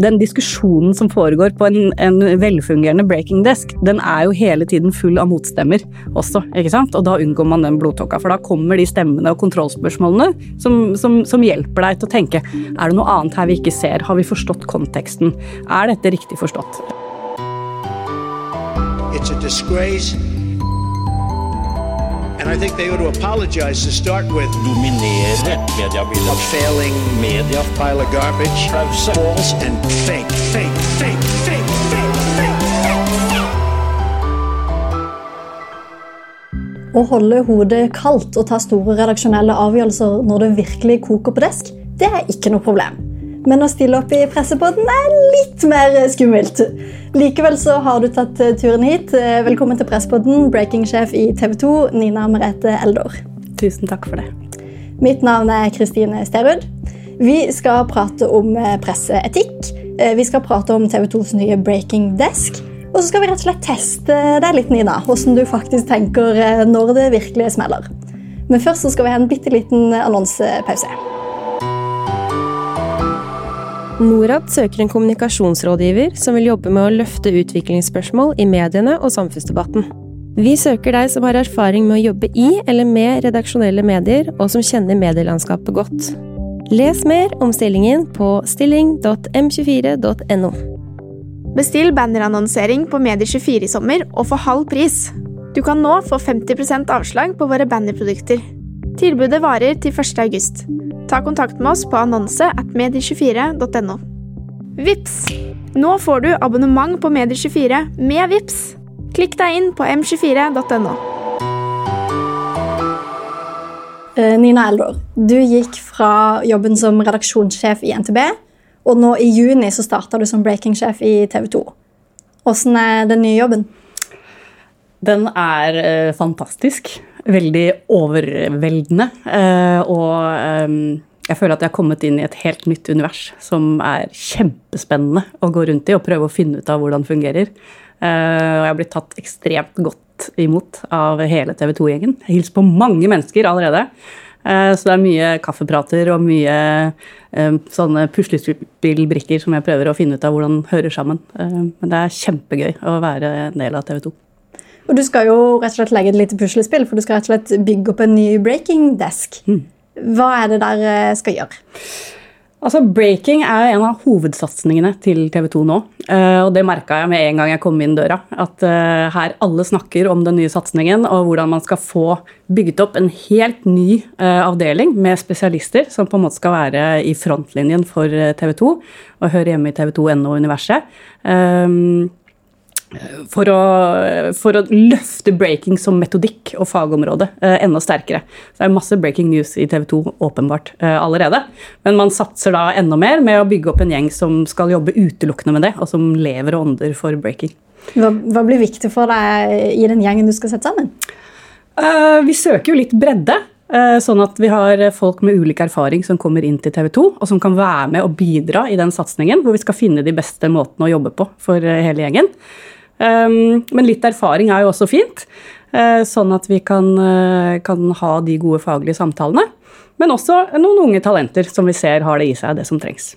den diskusjonen som foregår på en, en, velfungerende breaking desk, den er jo hele tiden full av motstemmer også, ikke sant? Og da unngår man den blodtåka, for da kommer de stemmene og kontrollspørsmålene som, som, som, hjelper deg til å tenke er det noe annet her vi ikke ser, har vi forstått konteksten, er dette riktig forstått? It's a disgrace And I think they ought to apologize to start with. Dominere mediebildet. A failing media. Pile of garbage. Pause. False and fake, fake, fake, fake, fake, fake. Å holde hodet kaldt og ta store redaksjonelle avgjørelser når det virkelig koker på desk, det er ikke noe problem. Men å stille opp i pressepodden er litt mer skummelt. Likevel så har du tatt eh, turen hit. Eh, velkommen til Pressepodden, breaking-sjef i TV 2, Nina Merete Eldor. Tusen takk for det. Mitt navn er Kristine Sterud. Vi skal prate om eh, presseetikk. Vi skal prate om TV 2s nye Breaking Desk. Og så skal vi rett og slett teste deg litt, Nina, hvordan du faktisk tenker når det virkelig smeller. Men først så skal vi ha en bitte liten annonsepause. Norad søker en kommunikasjonsrådgiver som vil jobbe med å løfte utviklingsspørsmål i mediene og samfunnsdebatten. Vi søker deg som har erfaring med å jobbe i eller med redaksjonelle medier, og som kjenner medielandskapet godt. Les mer om stillingen på stilling.m24.no. Bestill bannerannonsering på Medier24 i sommer og få halv pris. Du kan nå få 50% avslag på våre bannerprodukter. Tilbudet varer til 1. august. Ta kontakt med oss på annonse at medie24.no. Vips! Nå får du abonnement på Medie24 med Vips. Klikk deg inn på m24.no. Eh, Nina Eldor, du gikk fra jobben som redaksjonssjef i NTB, og nå i juni så starta du som breakingsjef i TV 2. Åssen er den nye jobben? Den er eh, fantastisk veldig overveldende. Eh, og eh, jeg føler at jeg har kommet inn i et helt nytt univers som er kjempespennende å gå rundt i og prøve å finne ut av hvordan det fungerer. Eh, og jeg har blitt tatt ekstremt godt imot av hele TV 2-gjengen. Jeg hilser på mange mennesker allerede. Så det er mye kaffeprater og mye sånne puslespillbrikker som jeg prøver å finne ut av hvordan hører sammen. Men det er kjempegøy å være en del av TV 2. Og du skal jo rett og slett legge et lite puslespill, for du skal rett og slett bygge opp en ny breaking desk. Mm. Hva er det der eh, skal gjøre? Altså, Breaking er en av hovedsatsingene til TV 2 nå. Eh, og det merka jeg med en gang jeg kom inn døra. At eh, her alle snakker om den nye satsingen og hvordan man skal få bygget opp en helt ny avdeling med spesialister som på en måte skal være i frontlinjen for TV 2 og høre hjemme i TV 2.no-universet for å, for å, løfte breaking som metodikk og fagområde eh, enda sterkere. Så det er masse breaking news i TV 2 åpenbart eh, allerede. Men man satser da enda mer med å bygge opp en gjeng som skal jobbe utelukkende med det, og som lever og ånder for breaking. Hva, hva blir viktig for deg i den gjengen du skal sette sammen? Eh, vi søker jo litt bredde. Eh, sånn at vi har folk med ulik erfaring som kommer inn til TV 2, og som kan være med og bidra i den satsingen, hvor vi skal finne de beste måtene å jobbe på for hele gjengen. Ehm, men litt erfaring er jo også fint, eh, sånn at vi kan, eh, kan, ha de gode faglige samtalene. Men også noen unge talenter som vi ser har det i seg, det som trengs.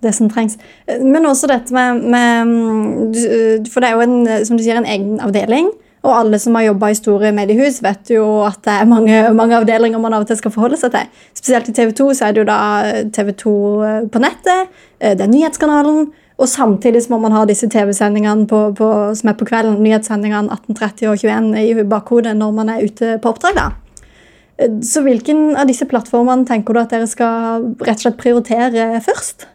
Det som trengs. Men også dette med, med For det er jo en, som du sier, en egen avdeling. Og alle som har jobba i store mediehus, vet jo at det er mange, mange, avdelinger man av og til skal forholde seg til. Spesielt i TV 2 så er det jo da TV 2 på nettet, det er nyhetskanalen, og samtidig må man ha disse TV-sendingene som er på kvelden, nyhetssendingene 18.30 og 21 i bakhodet når man er ute på oppdrag. da. Så hvilken av disse plattformene tenker du at dere skal rett og slett prioritere først?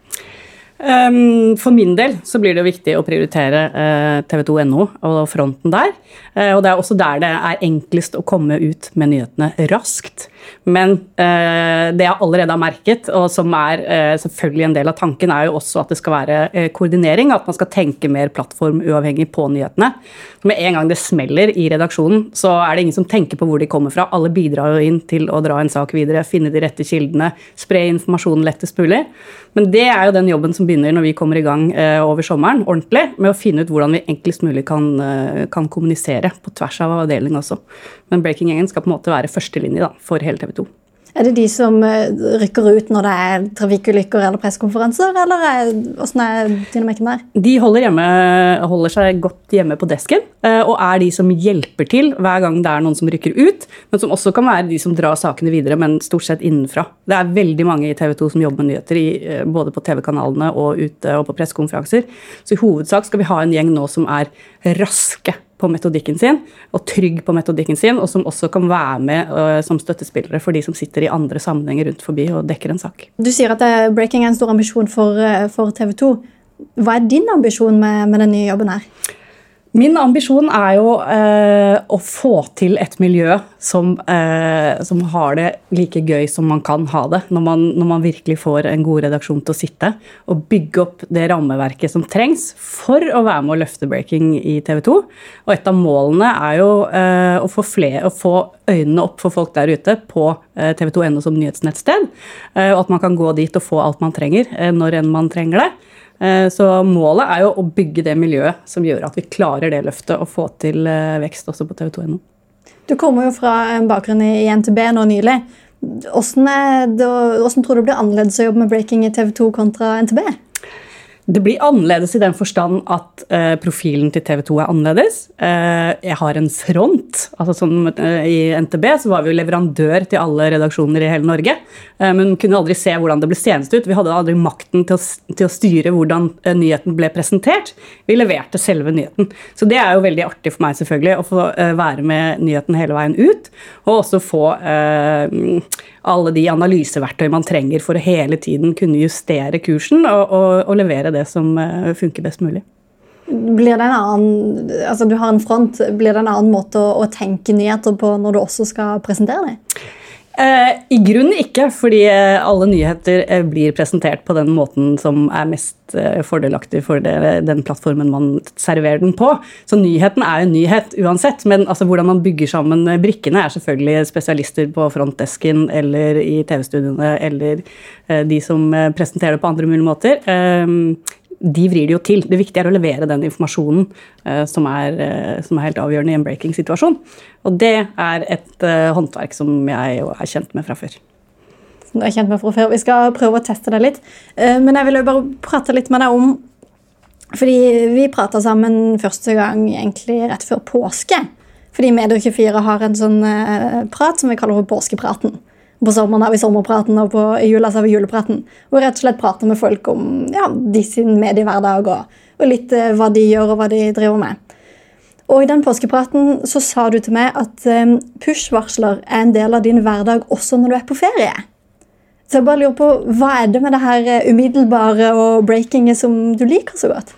Um, for min del så blir det viktig å prioritere eh, tv2.no og fronten der. Uh, og det er også der det er enklest å komme ut med nyhetene raskt. Men uh, det jeg allerede har merket, og som er selvfølgelig en del av tanken, er jo også at det skal være koordinering. At man skal tenke mer plattformuavhengig på nyhetene. Med en gang det smeller i redaksjonen, så er det ingen som tenker på hvor de kommer fra. Alle bidrar jo inn til å dra en sak videre, finne de rette kildene, spre informasjonen lettest mulig. Men det er jo den jobben som begynner når vi kommer i gang eh, over sommeren ordentlig, med å finne ut hvordan vi enklest mulig kan, eh, kan kommunisere på tvers av avdeling også. Men Breaking Gjengen skal på en måte være førstelinje for hele TV 2. Er det de som eh, rykker ut når det er trafikkulykker eller pressekonferanser, eller er, hvordan er dynamikken der? De holder, hjemme, holder, seg godt hjemme på desken eh, og er de som hjelper til hver gang det er noen som rykker ut, men som også kan være de som drar sakene videre, men stort sett innenfra. Det er veldig mange i TV 2 som jobber med nyheter, eh, både på TV-kanalene og ute og på pressekonferanser. Så i hovedsak skal vi ha en gjeng nå som er raske på metodikken sin, og trygg på metodikken sin, og som også kan være med uh, som støttespillere for de som sitter i andre sammenhenger rundt forbi og dekker en sak. Du sier at breaking er en stor ambisjon for, uh, for TV 2. Hva er din ambisjon med, med den nye jobben her? Min ambisjon er jo eh, å få til et miljø som, eh, som, har det like gøy som man kan ha det. Når man, når man, virkelig får en god redaksjon til å sitte og bygge opp det rammeverket som trengs for å være med å løfte breaking i TV 2. Og et av målene er jo eh, å, få flere, å, få øynene opp for folk der ute på eh, tv2.no som nyhetsnettsted. Eh, og at man kan gå dit og få alt man trenger eh, når enn man trenger det. Eh, så målet er jo å bygge det miljøet som gjør at vi klarer det løftet og få til eh, vekst også på tv2.no. Du kommer jo fra en bakgrunn i NTB nå nylig. Hvordan, det, hvordan tror du det blir annerledes å jobbe med breaking i TV 2 kontra NTB? Det blir annerledes i den forstand at uh, profilen til TV 2 er annerledes. Uh, jeg har en front. altså som uh, I NTB så var vi jo leverandør til alle redaksjoner i hele Norge. men kunne aldri se hvordan det ble senest ut. Vi hadde aldri makten til å, til å styre hvordan nyheten ble presentert. Vi leverte selve nyheten. Så det er jo veldig artig for meg selvfølgelig å få være med nyheten hele veien ut. Og også få alle de analyseverktøy man trenger for å hele tiden kunne justere kursen og, og, og levere det som eh, funker best mulig. Annen, altså Du har en front. Blir det en annen måte å, å tenke nyheter på når du også skal presentere dem? Eh, I grunnen ikke, fordi eh, alle nyheter eh, blir presentert på den måten som er mest fordelaktig for det, den plattformen man serverer den på. Så nyheten er en nyhet uansett, men altså, hvordan man bygger sammen brikkene, er selvfølgelig spesialister på frontdesken eller i TV-studiene eller de som presenterer det på andre mulige måter de vrir det jo til. Det viktige er å levere den informasjonen uh, som, er, uh, som, er, helt avgjørende i en breaking-situasjon. Og det er et uh, håndverk som jeg jo er kjent med fra før. Som du er kjent med fra før. Vi skal prøve å teste det litt. men jeg vil jo bare prate litt med deg om Fordi vi prata sammen første gang egentlig rett før påske. Fordi Medio24 har en sånn prat som vi kaller for Påskepraten. På sommeren har vi sommerpraten, og på, jula så har vi julepraten. Hvor rett og slett prater med folk om ja, de sin mediehverdag og, og litt eh, hva de gjør og hva de driver med. Og I den påskepraten så sa du til meg at um, push-varsler er en del av din hverdag også når du er på ferie. Så jeg bare lurer på, Hva er det med det her eh, umiddelbare og breakinget som du liker så godt?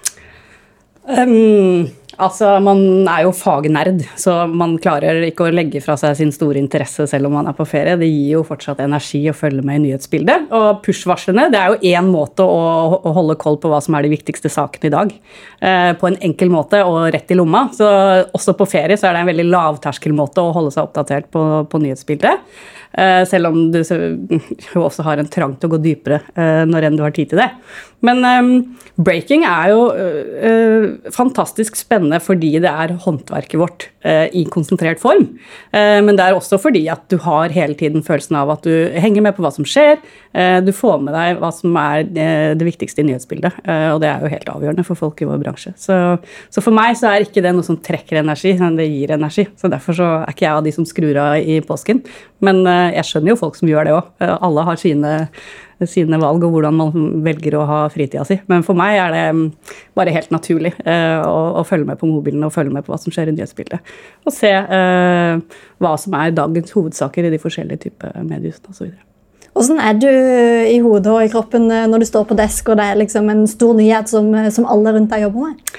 Um, Altså, Man er jo fagnerd, så man klarer ikke å legge fra seg sin store interesse selv om man er på ferie. Det gir jo fortsatt energi å følge med i nyhetsbildet. Og push-varslene det er jo én måte å, holde koll på hva som er de viktigste sakene i dag. Eh, på en enkel måte og rett i lomma. Så også på ferie så er det en veldig lavterskelmåte å holde seg oppdatert på, på nyhetsbildet. Eh, selv om du også har en trang til å gå dypere eh, når enn du har tid til det. Men breaking er jo fantastisk spennende fordi det er håndverket vårt eh, i konsentrert form. Eh, men det er også fordi at du har hele tiden følelsen av at du henger med på hva som skjer. du får med deg hva som er det viktigste i nyhetsbildet. og det er jo helt avgjørende for folk i vår bransje. Så, så, for meg så er ikke det noe som trekker energi, men det gir energi. Så derfor så er ikke jeg av de som skrur av i påsken. Men jeg skjønner jo folk som gjør det òg. alle har sine sine valg og hvordan man velger å ha fritida si. Men for meg er det mm, bare helt naturlig eh, å, å, følge med på mobilen og følge med på hva som skjer i nyhetsbildet. Og se eh, hva som er dagens hovedsaker i de forskjellige typer mediehusene osv. Hvordan er du i hodet og i kroppen eh, når du står på desk og det er liksom en stor nyhet som, som alle rundt deg jobber med?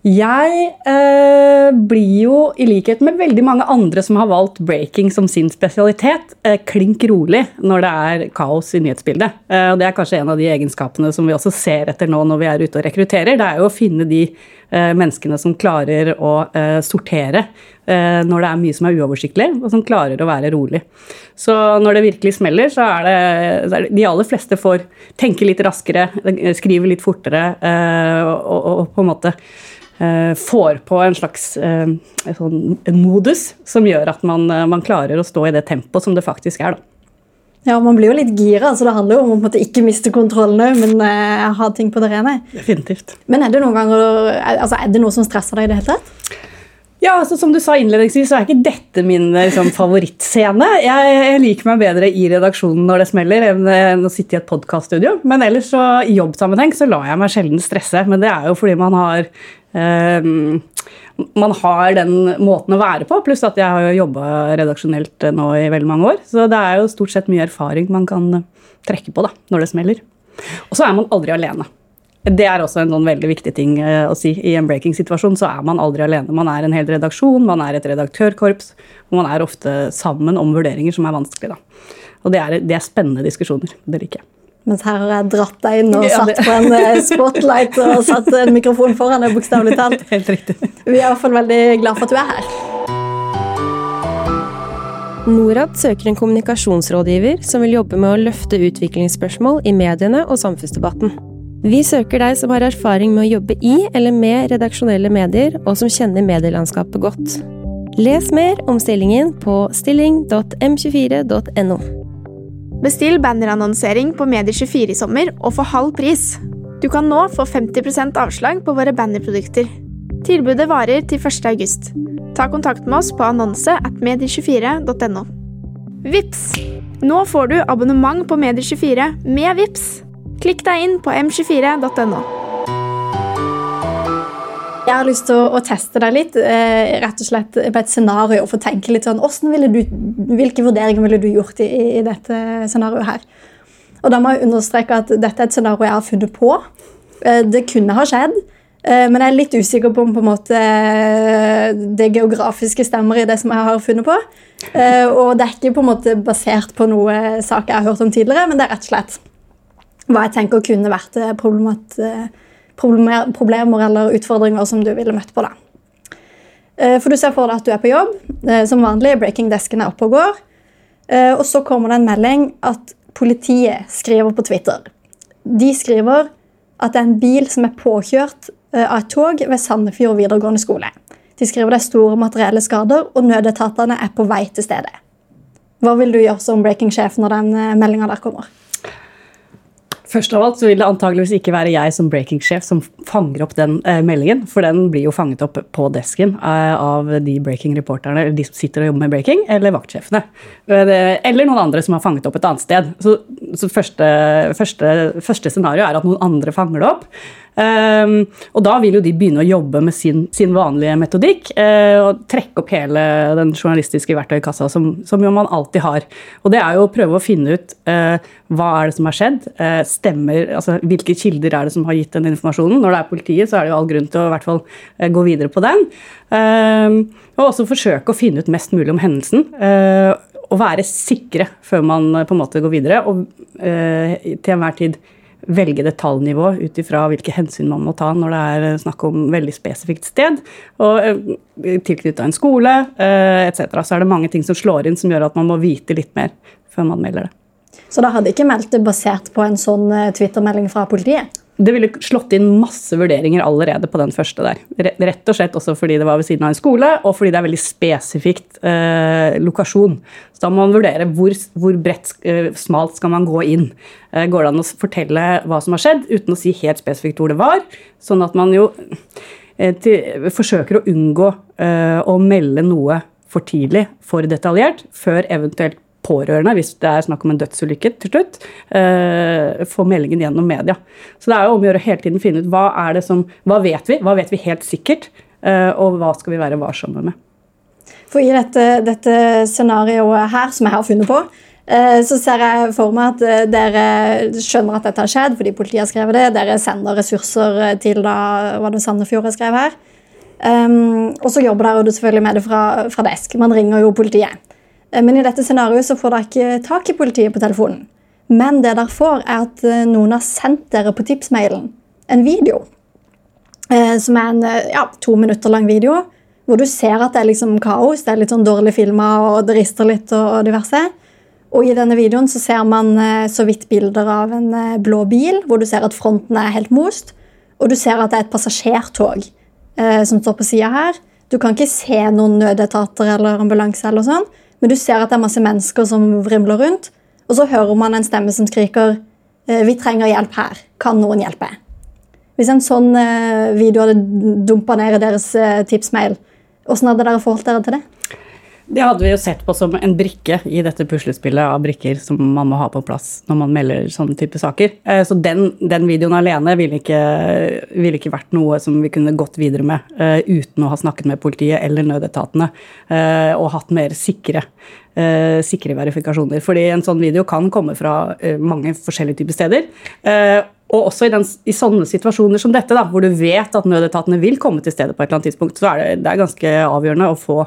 Jeg eh, blir jo, i likhet med veldig mange andre som har valgt breaking som sin spesialitet, eh, klink rolig når det er kaos i nyhetsbildet. Eh, og Det er kanskje en av de egenskapene som vi også ser etter nå når vi er ute og rekrutterer. Det er jo å finne de eh, menneskene som klarer å eh, sortere eh, når det er mye som er uoversiktlig, og som klarer å være rolig. Så når det virkelig smeller, så er det, så er det de aller fleste får tenke litt raskere, skrive litt fortere og, og, og på en måte får på en slags eh, sånn, en modus som gjør at man, eh, man, klarer å stå i det tempoet som det faktisk er. Da. Ja, Man blir jo litt gira, så det handler jo om å ikke miste kontrollen òg, men uh, ha ting på det rene. Definitivt. Men er det noen ganger, altså, er det noe som stresser deg i det hele tatt? Ja, altså Som du sa innledningsvis, så er ikke dette min liksom, favorittscene. Jeg, jeg, liker meg bedre i redaksjonen når det smeller, enn å sitte i et podkaststudio. Men ellers så, i jobbsammenheng så lar jeg meg sjelden stresse. Men det er jo fordi man har eh, man har den måten å være på, pluss at jeg har jobba redaksjonelt nå i veldig mange år. Så det er jo stort sett mye erfaring man kan trekke på da, når det smeller. Og så er man aldri alene. Det er også en sånn veldig viktig ting eh, å si. I en breaking-situasjon så er man aldri alene. Man er en hel redaksjon, man er et redaktørkorps, og man er ofte sammen om vurderinger som er vanskelig. Da. Og det er, det er spennende diskusjoner. Det liker jeg. Mens her har jeg dratt deg inn og satt på en eh, spotlight og satt en mikrofon foran deg, bokstavelig talt. Helt riktig. Vi er i hvert fall veldig glad for at du er her. Norad søker en kommunikasjonsrådgiver som vil jobbe med å løfte utviklingsspørsmål i mediene og samfunnsdebatten. Vi søker deg som har erfaring med å jobbe i eller med redaksjonelle medier, og som kjenner medielandskapet godt. Les mer om stillingen på stilling.m24.no. Bestill bannerannonsering på Medier24 i sommer og få halv pris. Du kan nå få 50% avslag på våre bannerprodukter. Tilbudet varer til 1. august. Ta kontakt med oss på annonse at medier24.no. Vips! Nå får du abonnement på Medier24 med Vips. Klikk deg inn på m24.no. Jeg har lyst til å, å teste deg litt eh, rett og slett på et scenario. for å tenke litt sånn, du, Hvilke vurderinger ville du gjort i, i dette scenarioet her? Og da må jeg understreke at Dette er et scenario jeg har funnet på. Eh, det kunne ha skjedd, eh, men jeg er litt usikker på om på en måte det geografiske stemmer i det som jeg har funnet på. Og det er ikke på en måte basert på noe sak jeg har hørt om tidligere, men det er rett og slett hva jeg tenker kunne vært eh, problemer eller utfordringer som du ville møtt på. da. Eh, for du ser for deg at du er på jobb. Eh, som vanlig, breaking-desken er oppe og går. Og så kommer det en melding at politiet skriver på Twitter. De skriver at det er en bil som er påkjørt av et tog ved Sandefjord videregående skole. De skriver det er store materielle skader, og nødetatene er på vei til stedet. Hva vil du gjøre som breaking-sjef når den meldinga der kommer? Først av alt så vil det antageligvis ikke være jeg som breaking-sjef som fanger opp den eh, meldingen, for den blir jo fanget opp på desken eh, av de breaking-reporterne, de som sitter og jobber med breaking, eller vaktsjefene. Eh, eller noen andre som har fanget opp et annet sted. Så, så første, første, første scenario er at noen andre fanger det opp. Um, og da vil jo de begynne å jobbe med sin, sin vanlige metodikk uh, og trekke opp hele den journalistiske verktøykassa som, som, jo man alltid har. Og det er jo å prøve å finne ut uh, hva er det som har skjedd, uh, stemmer, altså hvilke kilder er det som har gitt den informasjonen. Når det er politiet, så er det jo all grunn til å i hvert fall gå videre på den. Um, og også forsøke å finne ut mest mulig om hendelsen. og være sikre før man på en måte går videre, og til enhver tid velge detaljnivå ut ifra hvilke hensyn man må ta når det er snakk om veldig spesifikt sted. Og eh, tilknytta en skole eh, etc. Så er det mange ting som slår inn som gjør at man må vite litt mer før man melder det. Så da hadde ikke meldt det basert på en sånn eh, Twitter-melding fra politiet? Det ville slått inn masse vurderinger allerede på den første der. Rett og slett også fordi det var ved siden av en skole, og fordi det er veldig spesifikt eh, lokasjon. Så da må man vurdere hvor, hvor bredt, eh, smalt skal man gå inn. Eh, går det an å fortelle hva som har skjedd, uten å si helt spesifikt hvor det var? Sånn at man jo eh, til, forsøker å unngå eh, å melde noe for tidlig, for detaljert, før eventuelt pårørende, hvis det er snakk om en dødsulykke til slutt, eh, får meldingen gjennom media. Så det er jo om å gjøre hele tiden finne ut hva er det som, hva vet vi, hva vet vi helt sikkert, eh, og hva skal vi være varsomme med. For I dette, dette scenarioet her, som jeg har funnet på, uh, så ser jeg for meg at dere skjønner at dette har skjedd fordi politiet har skrevet det. Dere sender ressurser til da, var det Sandefjord jeg skrev her. Um, og så jobber dere selvfølgelig med det fra, fra desk. Man ringer jo politiet. Eh, men i dette scenarioet så får dere ikke tak i politiet på telefonen. Men det dere får, er at eh, noen har sendt dere på tipsmailen en video. Eh, som er en ja, to minutter lang video hvor du ser at det er liksom kaos. Det er litt sånn dårlig filma og det rister litt og diverse. Og i denne videoen så ser man så vidt bilder av en blå bil, hvor du ser at fronten er helt most. Og du ser at det er et passasjertog eh, som står på sida her. Du kan ikke se noen nødetater eller ambulanse, eller sånn, men du ser at det er masse mennesker som vrimler rundt. og så hører man en stemme som skriker eh, 'Vi trenger hjelp her. Kan noen hjelpe?' Hvis en sånn eh, video hadde dumpa ned i deres eh, tipsmail, hvordan hadde dere forholdt dere til det? Det hadde vi jo sett på som en brikke i dette puslespillet av brikker som man må ha på plass når man melder sånne type saker. Eh, så den, den videoen alene ville ikke, ville ikke, vært noe som vi kunne gått videre med uh, uten å ha snakket med politiet eller nødetatene uh, og hatt mer sikre, sikre verifikasjoner. Fordi en sånn video kan komme fra mange forskjellige typer steder. Og også i, den, i, sånne situasjoner som dette, da, hvor du vet at nødetatene vil komme til stedet på et eller annet tidspunkt, så er det, det er ganske avgjørende å få,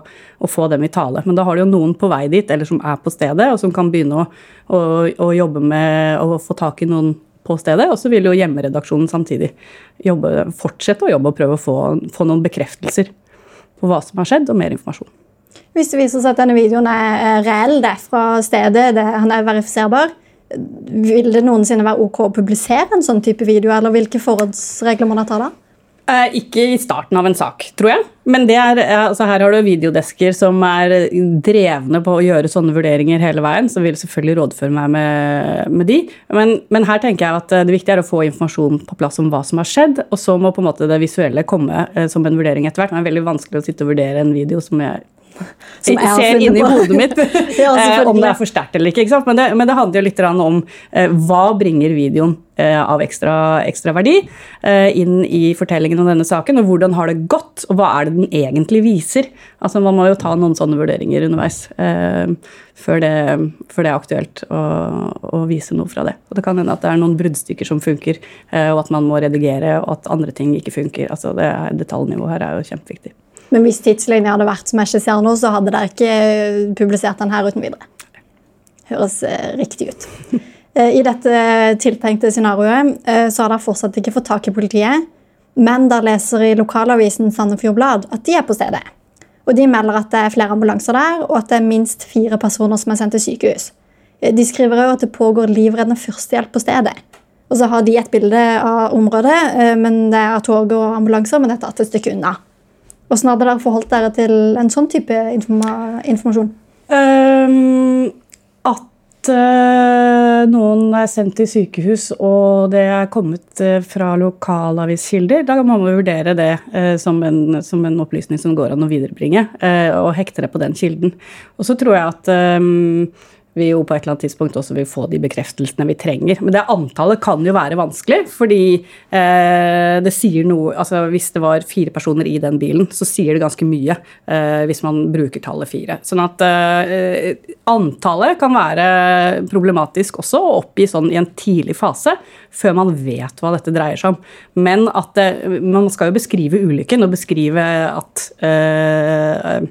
å få, dem i tale. Men da har du jo noen på vei dit, eller som er på stedet, og som kan begynne å, å, å jobbe med å få tak i noen på stedet. Og så vil jo hjemmeredaksjonen samtidig jobbe, fortsette å jobbe og prøve å få, få noen bekreftelser på hva som har skjedd, og mer informasjon. Hvis det viser seg at denne videoen er reell, det er fra stedet, det, han er verifiserbar, vil det noensinne være ok å publisere en sånn type video, eller hvilke forholdsregler må man ta da? Eh, ikke i starten av en sak, tror jeg. Men er, eh, altså her har du videodesker som er drevne på å gjøre sånne vurderinger hele veien, så vil selvfølgelig rådføre meg med, med de. Men, men, her tenker jeg at eh, det viktige er å få informasjon på plass om hva som har skjedd, og så må på en måte det visuelle komme eh, som en vurdering etter hvert. Det er veldig vanskelig å sitte og vurdere en video som jeg som jeg ser inni hodet mitt ja, eh, om det er for sterkt eller ikke. ikke men, det, men, det, handler jo litt om eh, hva bringer videoen eh, av ekstra, ekstra verdi eh, inn i fortellingen om denne saken, og hvordan har det gått, og hva er det den egentlig viser? Altså Man må jo ta noen sånne vurderinger underveis eh, før det, før, det, er aktuelt å, å, vise noe fra det. Og Det kan hende at det er noen bruddstykker som funker, eh, og at man må redigere, og at andre ting ikke funker. Altså det Detaljnivået her er jo kjempeviktig. Men hvis tidslinja hadde vært som jeg skisserer nå, så hadde dere ikke publisert den her uten videre. Høres eh, riktig ut. Eh, I dette tiltenkte scenarioet eh, så har dere fortsatt ikke fått tak i politiet, men dere leser i lokalavisen Sandefjord Blad at de er på stedet. Og De melder at det er flere ambulanser der, og at det er minst fire personer som er sendt til sykehus. De skriver også at det pågår livreddende førstehjelp på stedet. Og så har de et bilde av området, men det er tog og ambulanser, men dette er et stykke unna. Hvordan hadde dere forholdt dere til en sånn type informa informasjon? Um, at uh, noen er sendt til sykehus og det er kommet uh, fra lokalaviskilder, da må man vurdere det uh, som, en, som, en, opplysning som går an å viderebringe, og hekte det på den kilden. Og så tror jeg at um, vi jo på et eller annet tidspunkt også vil få de bekreftelsene vi trenger. Men det antallet kan jo være vanskelig, fordi eh, det sier noe altså Hvis det var fire personer i den bilen, så sier det ganske mye eh, hvis man bruker tallet fire. Sånn at eh, antallet kan være problematisk også å oppgi sånn i en tidlig fase, før man vet hva dette dreier seg om. Men at det, man skal jo beskrive ulykken og beskrive at eh,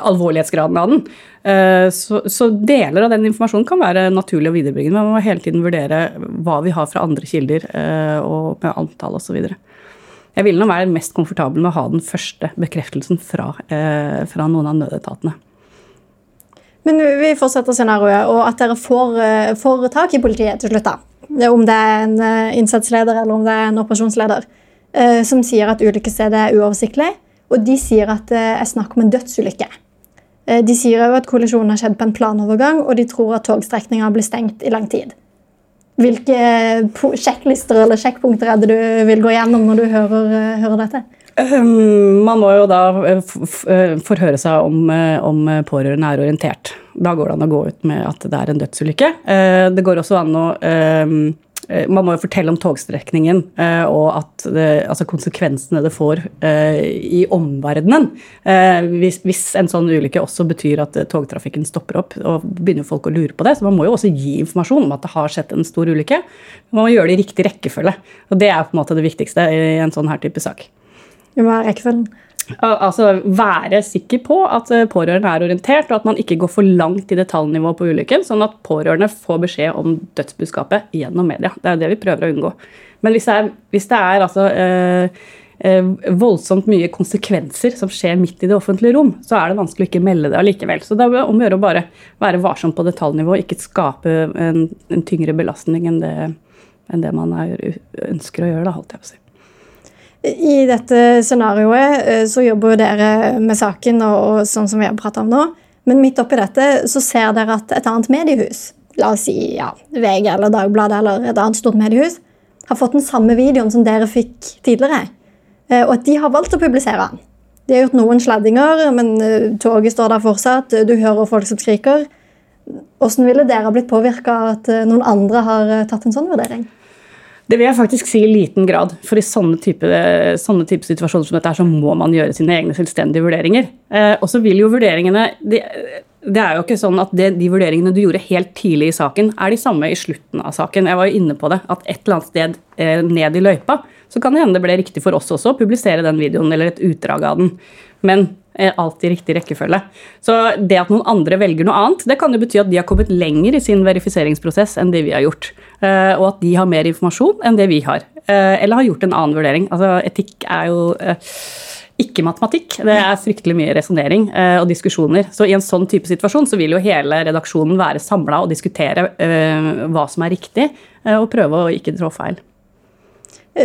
alvorlighetsgraden av den. Eh, så, så, deler av den informasjonen kan være naturlig å viderebringe. Men man må hele tiden vurdere hva vi har fra andre kilder, eh, og med antall osv. Jeg vil nå være mest komfortabel med å ha den første bekreftelsen fra, eh, fra noen av nødetatene. Men vi fortsetter scenarioet, og at dere får, får tak i politiet til slutt. da. Om det er en innsatsleder eller om det er en operasjonsleder. Som sier at ulykkesstedet er uoversiktlig, og de sier at det er snakk om en dødsulykke. Eh, de sier òg at kollisjonen har skjedd på en planovergang, og de tror at togstrekninga blir stengt i lang tid. Hvilke sjekklister eller sjekkpunkter er det du vil gå gjennom når du hører, eh, hører dette? Ehm, man må jo da eh, forhøre seg om, om pårørende er orientert. Da går det an å gå ut med at det er en dødsulykke. Det går også an å ehm, Eh, man må jo fortelle om togstrekningen eh, og det, altså konsekvensene det får eh, i omverdenen. Hvis, hvis, en sånn ulykke også betyr at togtrafikken stopper opp, og begynner folk å lure på det. Så man må jo også gi informasjon om at det har skjedd en stor ulykke. Man må gjøre det i riktig rekkefølge. Og det er på en måte det viktigste i en sånn her type sak. Hva er rekkefølgen? Altså være sikker på at eh, pårørende er orientert, og at man ikke går for langt i detaljnivå på ulykken, sånn at pårørende får beskjed om dødsbudskapet gjennom media. Det er det vi prøver å unngå. Men hvis det er, hvis det er altså, øh, øh, voldsomt mye konsekvenser som skjer midt i det offentlige rom, så er det vanskelig å ikke melde det allikevel. Så det er om å gjøre å bare være varsom på detaljnivå, ikke skape en, en tyngre belastning enn det, enn det man er, ønsker å gjøre. Da, holdt jeg på å si. I dette scenarioet eh, så jobber dere med saken, og, sånn som vi har pratet om nå. Men midt oppi dette så ser dere at et annet mediehus la oss si ja, VG eller Dagbladet eller et annet stort mediehus, har fått den samme videoen som dere fikk tidligere, eh, og at de har valgt å publisere den. De har gjort noen sladdinger, men eh, toget står der fortsatt. Du hører folk som skriker. Hvordan ville dere blitt påvirka av at noen andre har tatt en sånn vurdering? Det vil jeg faktisk si i liten grad. For i sånne type, sånne type situasjoner som dette her, så må man gjøre sine egne selvstendige vurderinger. Eh, og så vil jo vurderingene de, det er jo ikke sånn at det, De vurderingene du gjorde helt tidlig i saken, er de samme i slutten av saken. Jeg var jo inne på det, at et eller annet sted eh, ned i løypa så kan det hende det ble riktig for oss også å publisere den videoen eller et utdrag av den. Men alt i riktig rekkefølge. Så det at noen andre velger noe annet, det kan jo bety at de har kommet lenger i sin verifiseringsprosess enn det vi har gjort. Eh, og at de har mer informasjon enn det vi har. Eh, eller har gjort en annen vurdering. Altså, etikk er jo ikke matematikk. Det er fryktelig mye resonnering og diskusjoner. Så i en sånn type situasjon så vil jo hele redaksjonen være samla og diskutere hva som er riktig, og prøve å ikke trå feil.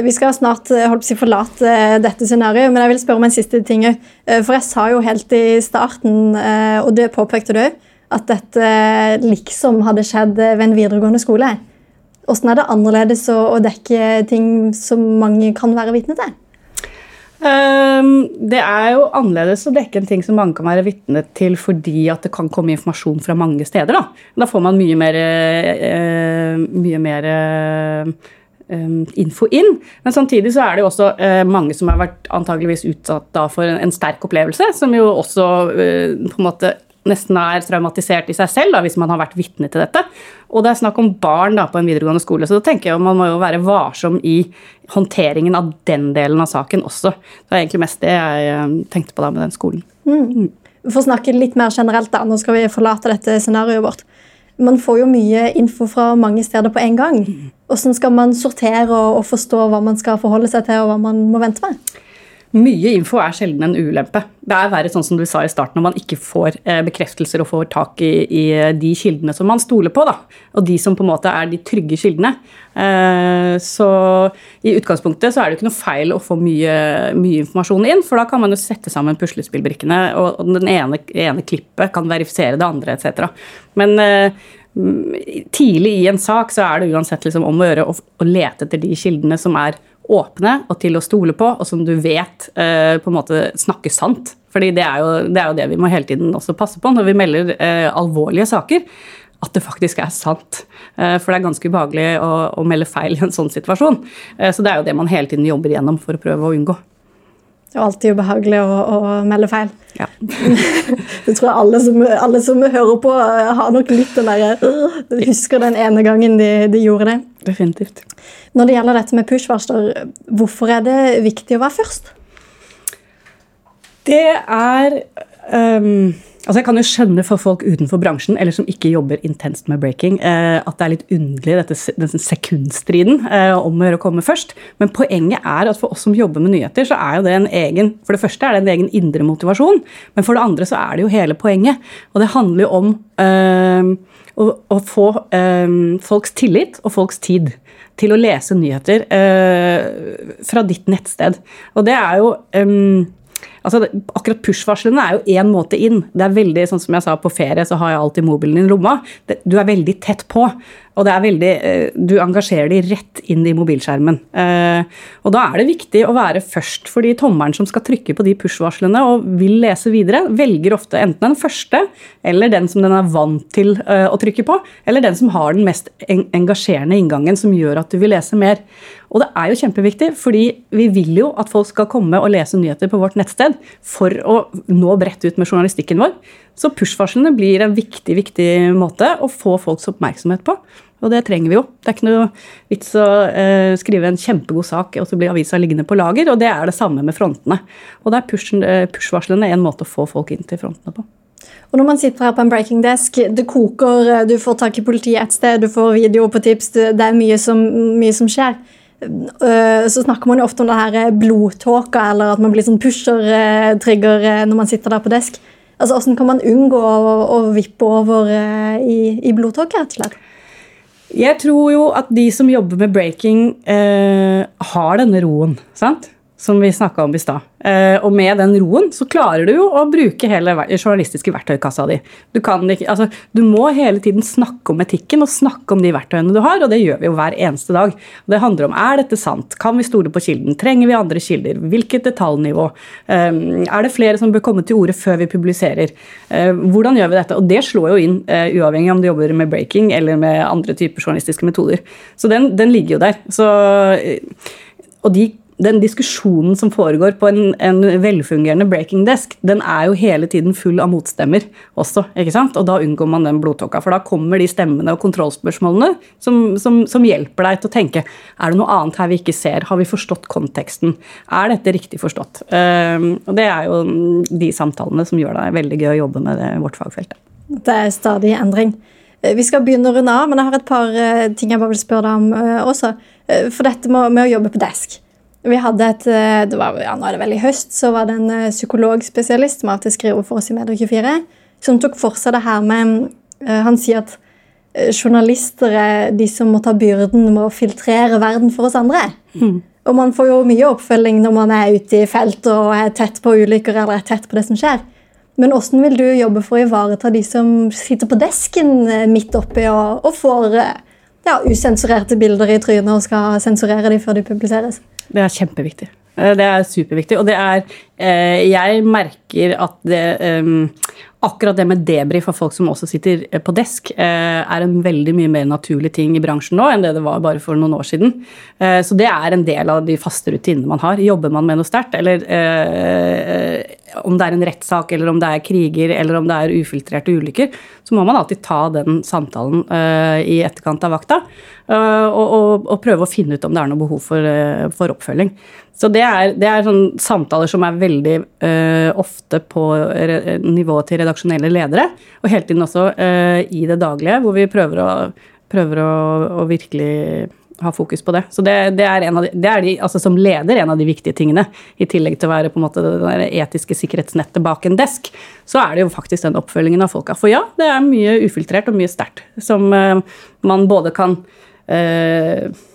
Vi skal snart si, forlate dette scenarioet, men jeg vil spørre om en siste ting. For jeg sa jo helt i starten, og det påpekte du òg, at dette liksom hadde skjedd ved en videregående skole. Hvordan er det annerledes å, å dekke ting som mange kan være vitne til? Um, det er jo annerledes å dekke en ting som mange kan være vitne til fordi at det kan komme informasjon fra mange steder. Da, da får man mye mer, uh, mye mer uh, info inn. Men samtidig så er det jo også uh, mange som har vært antageligvis utsatt da for en, sterk opplevelse, som jo også på en måte nesten er traumatisert i seg selv da, hvis man har vært vitne til dette. Og det er snakk om barn da, på en videregående skole, så da tenker jeg man må jo være varsom i håndteringen av den delen av saken også. Det er egentlig mest det jeg eh, tenkte på da med den skolen. Mm. For å snakke litt mer generelt, da, nå skal vi forlate dette scenarioet vårt. Man får jo mye info fra mange steder på en gang. Hvordan skal man sortere og forstå hva man skal forholde seg til, og hva man må vente med? Mye info er sjelden en ulempe. Det er verre sånn som du sa i starten, når man ikke får eh, bekreftelser og får tak i, i, de kildene som man stoler på. Da. Og de som på en måte er de trygge kildene. Eh, så i utgangspunktet så er det ikke noe feil å få mye, mye informasjon inn, for da kan man jo sette sammen puslespillbrikkene, og, den ene, ene, klippet kan verifisere det andre, etc. Men eh, tidlig i en sak så er det uansett liksom om å gjøre å lete etter de kildene som er åpne og til å stole på, og som du vet eh, på en måte snakker sant. Fordi det er, jo, det er, jo, det vi må hele tiden også passe på når vi melder eh, alvorlige saker. At det faktisk er sant. Eh, for det er ganske ubehagelig å, å, melde feil i en sånn situasjon. Eh, så det er jo det man hele tiden jobber igjennom for å prøve å unngå. Det er alltid ubehagelig å, å melde feil. Ja. det tror jeg alle som, alle som, hører på, eh, har nok litt den derre uh, Husker den ene gangen de, de, gjorde det. Definitivt. Når det gjelder dette med push-varsler, hvorfor er det viktig å være først? Det er um Altså Jeg kan jo skjønne for folk utenfor bransjen eller som ikke jobber intenst med breaking, eh, at det er litt underlig, dette, denne sekundstriden eh, om å gjøre å komme først. Men poenget er at for oss som jobber med nyheter, så er jo det en egen For det første er det en egen indre motivasjon, men for det andre så er det jo hele poenget. Og det handler jo om eh, å, å, få eh, folks tillit og folks tid til å lese nyheter eh, fra ditt nettsted. Og det er jo Altså, akkurat push-varslene er jo én måte inn. Det er veldig, sånn som jeg sa, På ferie så har jeg alltid mobilen i lomma. Du er veldig tett på. Og det er veldig, eh, du engasjerer de rett inn i mobilskjermen. Eh, og da er det viktig å være først, for de tommelen som skal trykke på de push-varslene og vil lese videre, velger ofte enten den første eller den som den er vant til eh, å trykke på, eller den som har den mest engasjerende inngangen som gjør at du vil lese mer. Og det er jo kjempeviktig, fordi vi vil jo at folk skal komme og lese nyheter på vårt nettsted for å nå bredt ut med journalistikken vår. Så push-varslene blir en viktig, viktig måte å få folks oppmerksomhet på. Og det trenger vi jo. Det er ikke noe vits å uh, skrive en kjempegod sak, og så blir avisa liggende på lager. Og det er det samme med frontene. Og da er eh, push-varslene en måte å få folk inn til frontene på. Og når man sitter her på en breaking desk, det koker, eh, du får tak i politiet et sted, du får video på tips, det er mye som, mye som skjer. Så snakker man jo ofte om det her blodtåka, eller at man blir sånn pusher-trigger når man sitter der på desk. Altså, Hvordan kan man unngå å, å vippe over i, i blodtåke, rett og slett? Jeg tror jo at de som jobber med breaking, eh, har denne roen. sant? Som vi snakka om i stad. Eh, og med den roen så klarer du jo å bruke hele journalistiske verktøykassa di. Du, ikke, altså, du, må hele tiden snakke om etikken og snakke om de verktøyene du har, og det gjør vi jo hver eneste dag. Det handler om er dette sant, kan vi stole på kilden, trenger vi andre kilder, hvilket detaljnivå, eh, er det flere som bør komme til orde før vi publiserer, eh, hvordan gjør vi dette? Og det slår jo inn uavhengig om du jobber med breaking eller med andre typer journalistiske metoder. Så den, den ligger jo der. Så, og de den diskusjonen som foregår på en, en, velfungerende breaking desk, den er jo hele tiden full av motstemmer også. ikke sant? Og da unngår man den blodtåka. For da kommer de stemmene og kontrollspørsmålene som, som, som, hjelper deg til å tenke er det noe annet her vi ikke ser. Har vi forstått konteksten? Er dette riktig forstått? Uh, og det er jo de samtalene som gjør det veldig gøy å jobbe med det, vårt fagfelt. Det er stadig endring. Vi skal begynne å runde av, men jeg har et par eh, ting jeg bare vil spørre deg om uh, også. For dette med, med å jobbe på desk. Vi hadde et, eh, det var, ja, nå er det vel i høst, så var det en eh, psykologspesialist som alltid skriver for oss i Medier24, som tok for seg det her med uh, Han sier at journalister er de som må ta byrden med å filtrere verden for oss andre. Mm. Og man får jo mye oppfølging når man er ute i felt og er tett på ulykker eller er tett på det som skjer. Men hvordan vil du jobbe for å ivareta de som sitter på desken midt oppi og, og får ja, usensurerte bilder i trynet og skal sensurere dem før de publiseres? Det er kjempeviktig. Eh, det er superviktig. Og det er eh, Jeg merker at det ehm, akkurat det med debrief av folk som også sitter eh, på desk, er en veldig mye mer naturlig ting i bransjen nå enn det det var bare for noen år siden. Så det er en del av de faste rutinene man har. Jobber man med noe sterkt, eller om det er en rettssak, eller om det er kriger, eller om det er ufiltrerte ulykker, så må man alltid ta den samtalen i etterkant av vakta. Og, og, og prøve å finne ut om det er noe behov for, for oppfølging. Så det er, det er samtaler som er veldig uh, ofte på nivået til redaksjonelle ledere, og hele tiden også uh, i det daglige, hvor vi prøver å, prøver å, å virkelig ha fokus på det. Så det, det er, de, det er de, altså som leder en av de viktige tingene. I tillegg til å være på en måte det etiske sikkerhetsnettet bak en desk, så er det jo faktisk den oppfølgingen av folka. For ja, det er mye ufiltrert og mye sterkt som uh, man både kan uh,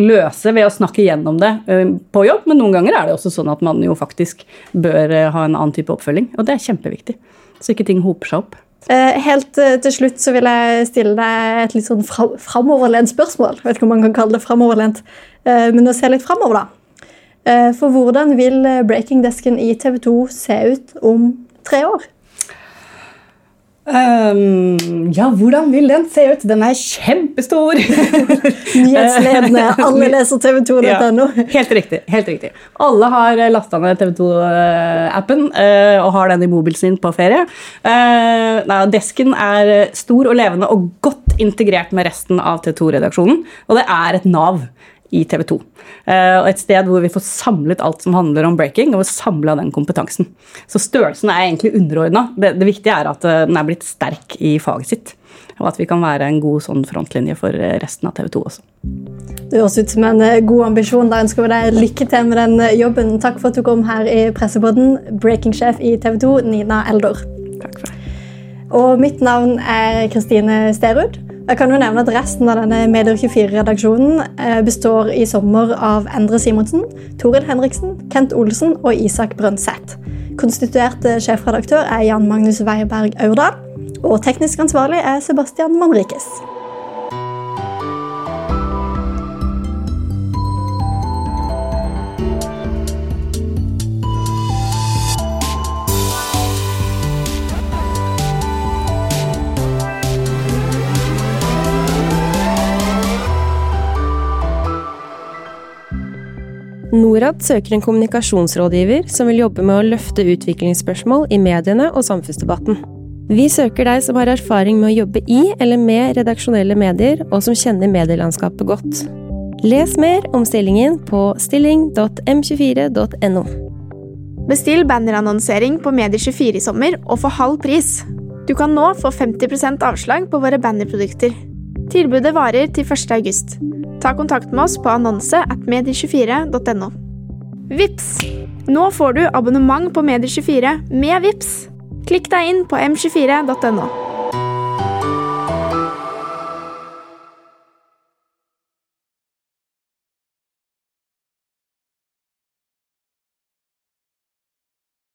løse ved å snakke gjennom det uh, på jobb, men noen ganger er det også sånn at man jo faktisk bør ha en annen type oppfølging. Og det er kjempeviktig, så ikke ting hoper seg opp. Eh, helt til slutt så vil jeg stille deg et litt sånn framoverlent spørsmål. Jeg vet ikke om man kan kalle det framoverlent, men å se litt framover, da. For hvordan vil breaking-desken i TV 2 se ut om tre år? Um, ja, hvordan vil den se ut? Den er kjempestor! Nyhetsledende. Alle leser tv2.no. Ja, helt riktig. helt riktig. Alle har lasta ned TV2-appen uh, eh, og har den i mobilen sin på ferie. Uh, nei, desken er stor og levende og godt integrert med resten av TV2-redaksjonen. Og det er et nav i TV 2. Og et sted hvor vi får samlet alt som handler om breaking, og samla den kompetansen. Så størrelsen er egentlig underordna. Det, det, viktige er at eh, den er blitt sterk i faget sitt. Og at vi kan være en god sånn frontlinje for eh, resten av TV 2 også. Det høres ut som en god ambisjon. Da ønsker vi deg lykke til med den jobben. Takk for at du kom her i Pressepodden, breaking-sjef i TV 2, Nina Eldor. Takk for det. Og mitt navn er Kristine Sterud. Jeg kan jo nevne at Resten av denne Medier24-redaksjonen eh, består i sommer av Endre Simonsen, Toril Henriksen, Kent Olsen og Isak Brøndseth. Konstituert sjefredaktør er Jan Magnus Weiberg Aurdal. Og teknisk ansvarlig er Sebastian Manrikes. Norad søker en kommunikasjonsrådgiver som vil jobbe med å løfte utviklingsspørsmål i mediene og samfunnsdebatten. Vi søker deg som har erfaring med å jobbe i eller med redaksjonelle medier, og som kjenner medielandskapet godt. Les mer om stillingen på stilling.m24.no. Bestill bannerannonsering på Medier24 i sommer og få halv pris. Du kan nå få 50% avslag på våre bannerprodukter. Tilbudet varer til 1. august. Ta kontakt med oss på annonse at medie24.no. Vips! Nå får du abonnement på Medie24 med Vips. Klikk deg inn på m24.no.